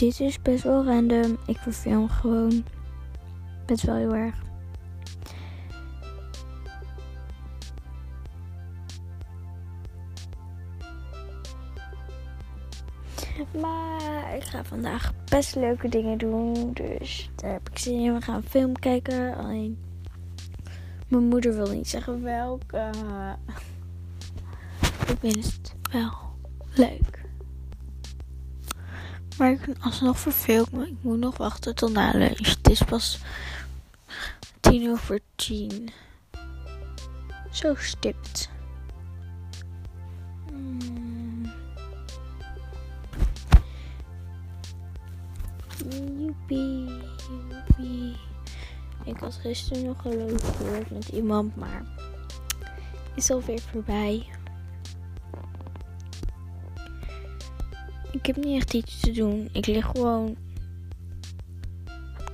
dit is best wel random. Ik verfilm gewoon best wel heel erg. Maar ik ga vandaag best leuke dingen doen. Dus daar heb ik zin in. We gaan een film kijken. Alleen mijn moeder wil niet zeggen welke. Ik vind het wel leuk. Maar ik ben alsnog verveeld. Maar ik moet nog wachten tot na lunch. Het is pas tien over tien. Zo stipt. Hmm. Joepie, joepie. Ik had gisteren nog een leuk woord met iemand, maar is alweer voorbij. Heb niet echt iets te doen. Ik lig gewoon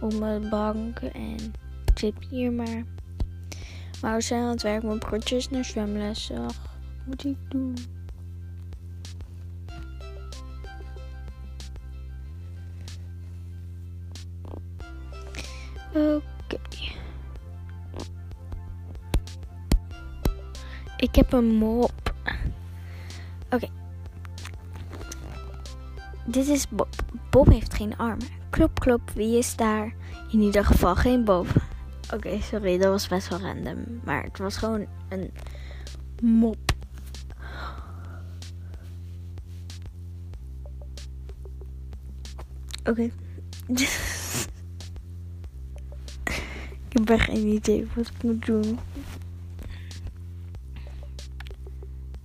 op mijn bank en zit hier maar. Maar we zijn aan het werk met broodjes naar zwemles. Wat moet ik doen? Oké. Ik heb een mop. Dit is Bob. Bob heeft geen armen. Klop, klop. Wie is daar? In ieder geval geen Bob. Oké, sorry. Dat was best wel random. Maar het was gewoon een mop. Oké. ik heb echt geen idee wat ik moet doen.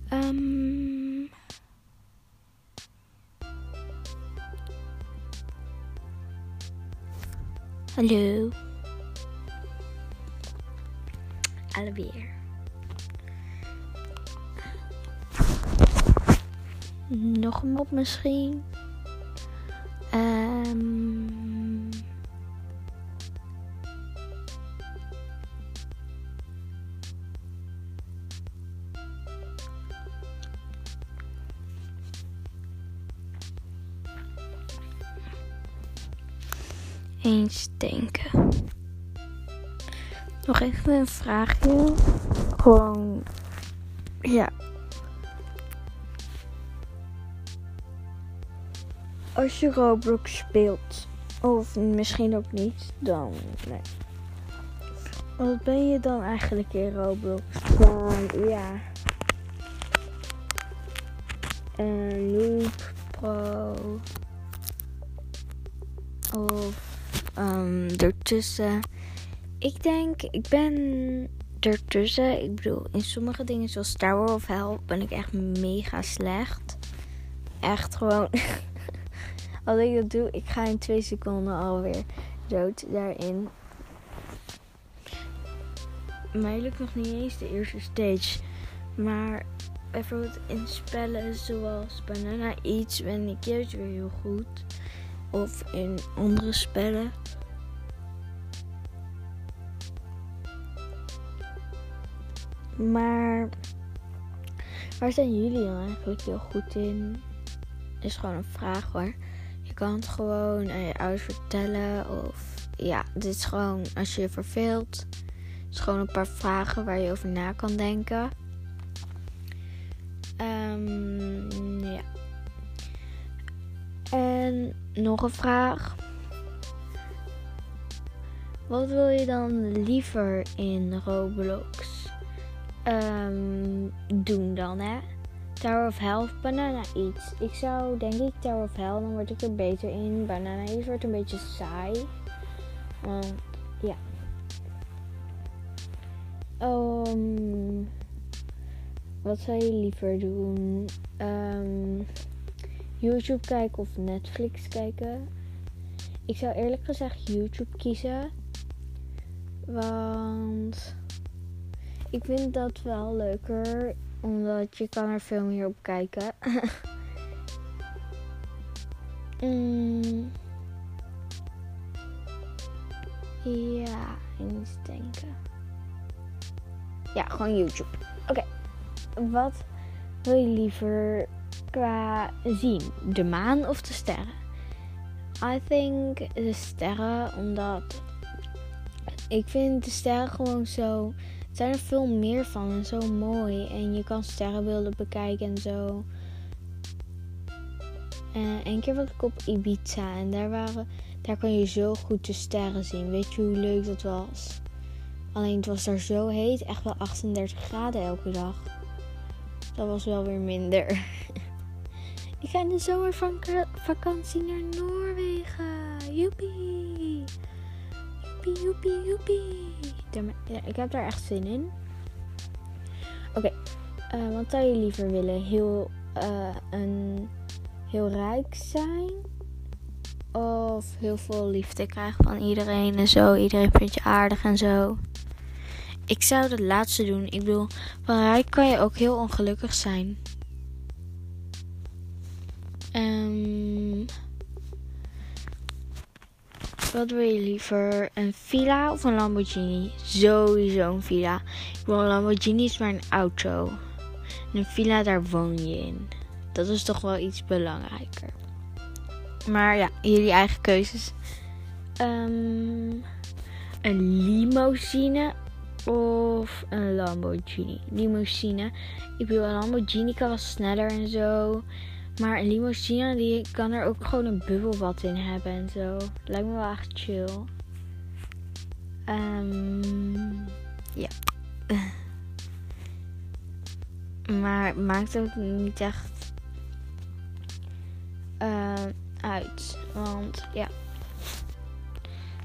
Ehm. Hallo. Alweer. Nog een mop misschien. Eens denken. Nog even een vraagje. Gewoon. Ja. Als je Roblox speelt, of misschien ook niet, dan. Nee. Wat ben je dan eigenlijk in Roblox? Dan, ja. Een noob, pro. Of um. Ik denk, ik ben ertussen. Ik bedoel, in sommige dingen zoals Tower of Hell ben ik echt mega slecht. Echt gewoon. Als ik dat doe, ik ga in twee seconden alweer dood daarin. Mij lukt nog niet eens de eerste stage. Maar bijvoorbeeld in spellen zoals Banana Eats ben ik juist weer heel goed. Of in andere spellen. Maar waar zijn jullie dan eigenlijk heel goed in? Is gewoon een vraag hoor. Je kan het gewoon aan je ouders vertellen. Of ja, dit is gewoon als je je verveelt. Het is gewoon een paar vragen waar je over na kan denken. Um, ja. En nog een vraag. Wat wil je dan liever in Roblox um, doen dan, hè? Tower of Hell of Banana Eats. Ik zou denk ik Tower of Hell, dan word ik er beter in. Banana Eats wordt een beetje saai. Want, ja. Um, wat zou je liever doen? Um, YouTube kijken of Netflix kijken? Ik zou eerlijk gezegd YouTube kiezen. Want ik vind dat wel leuker. Omdat je kan er veel meer op kijken. mm. Ja, eens denken. Ja, gewoon YouTube. Oké. Wat wil je liever qua zien? De maan of de sterren? I think de sterren, omdat ik vind de sterren gewoon zo. Er zijn er veel meer van en zo mooi. En je kan sterrenbeelden bekijken en zo. En een keer was ik op Ibiza en daar, waren, daar kon je zo goed de sterren zien. Weet je hoe leuk dat was? Alleen het was daar zo heet, echt wel 38 graden elke dag. Dat was wel weer minder. ik ga in de zomervakantie naar Noorwegen. Joepie. Joepie, joepie, joepie. Ik heb daar echt zin in. Oké, uh, wat zou je liever willen? Heel, uh, een, heel rijk zijn? Of heel veel liefde krijgen van iedereen en zo. Iedereen vindt je aardig en zo. Ik zou het laatste doen. Ik bedoel, van rijk kan je ook heel ongelukkig zijn. Um, wat wil je liever? Een villa of een Lamborghini? Sowieso een villa. Ik bedoel, een Lamborghini is maar een auto. een villa, daar woon je in. Dat is toch wel iets belangrijker. Maar ja, jullie eigen keuzes. Um, een limousine of een Lamborghini. Limousine. Ik bedoel, een Lamborghini kan wel sneller en zo. Maar een limousine, die kan er ook gewoon een bubbelbad in hebben en zo. Lijkt me wel echt chill. Um, ja. maar maakt ook niet echt uh, uit. Want ja.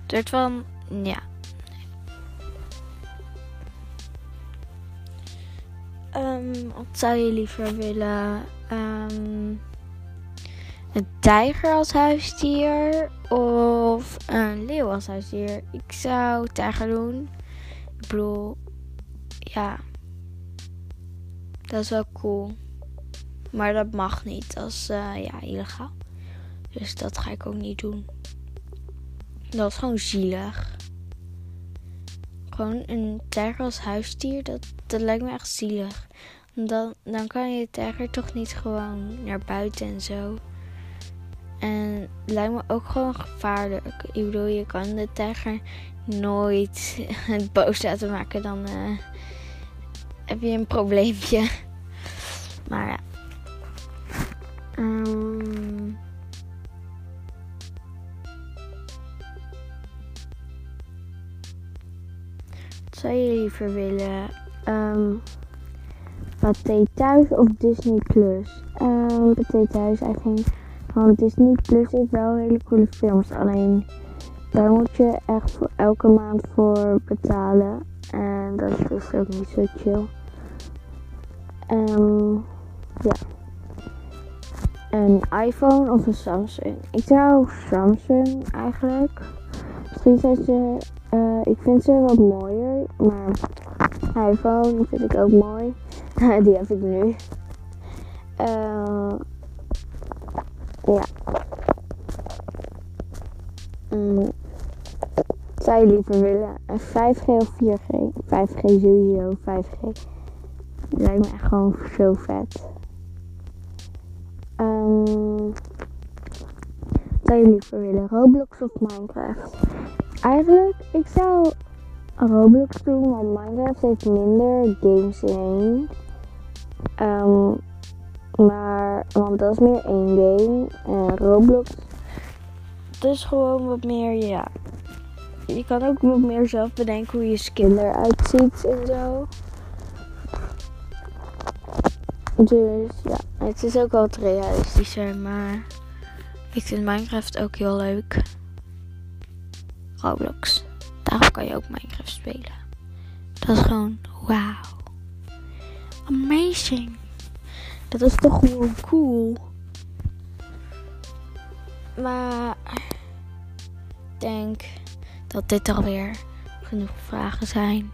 Het wordt van, ja. Wat zou je liever willen? Um, een tijger als huisdier of een leeuw als huisdier? Ik zou tijger doen. Ik bedoel, ja, dat is wel cool. Maar dat mag niet. Dat is uh, ja, illegaal. Dus dat ga ik ook niet doen. Dat is gewoon zielig. Gewoon een tijger als huisdier, dat, dat lijkt me echt zielig. Dan, dan kan je tijger toch niet gewoon naar buiten en zo. En lijkt me ook gewoon gevaarlijk. Ik bedoel, je kan de tijger nooit het boos laten maken. Dan uh, heb je een probleempje. Maar ja. Um, wat zou je liever willen? Um, Pathé Thuis of Disney Plus? Um, Pathé Thuis, eigenlijk. Want Disney Plus is wel hele coole films. Alleen daar moet je echt voor elke maand voor betalen. En dat is dus ook niet zo chill. Um, ja. Een iPhone of een Samsung? Ik zou Samsung eigenlijk. Misschien zijn ze. Uh, ik vind ze wat mooier. Maar iPhone vind ik ook mooi. Die heb ik nu. Uh, ja. Mm. Zou je liever willen een 5G of 4G? 5G sowieso, 5G. lijkt me echt gewoon zo vet. Um, zou je liever willen Roblox of Minecraft? Eigenlijk, ik zou Roblox doen, want Minecraft heeft minder games in. Um, maar, want dat is meer één game. En Roblox, dus gewoon wat meer, ja. Je kan ook wat meer zelf bedenken hoe je skin eruit ziet en zo. Dus ja, het is ook wel wat realistischer, maar ik vind Minecraft ook heel leuk. Roblox. Daarom kan je ook Minecraft spelen. Dat is gewoon wauw. Amazing. Dat is toch gewoon cool. Maar ik denk dat dit alweer genoeg vragen zijn.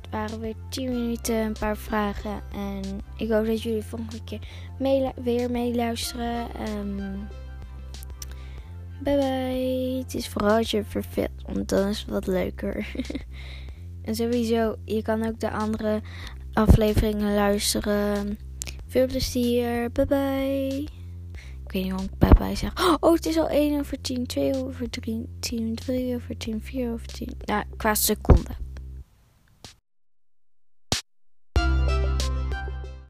Het waren weer 10 minuten, een paar vragen. En ik hoop dat jullie volgende keer weer meeluisteren. Um, bye bye. Het is vooral als je verveelt, want dan is het wat leuker. en sowieso, je kan ook de andere afleveringen luisteren. Veel plezier. Bye bye. Ik weet niet hoe ik bij bij zeg. Oh, het is al 1 over 10, 2 over 3, 10, 3 over 10, 4 over 10. Nou, qua seconde.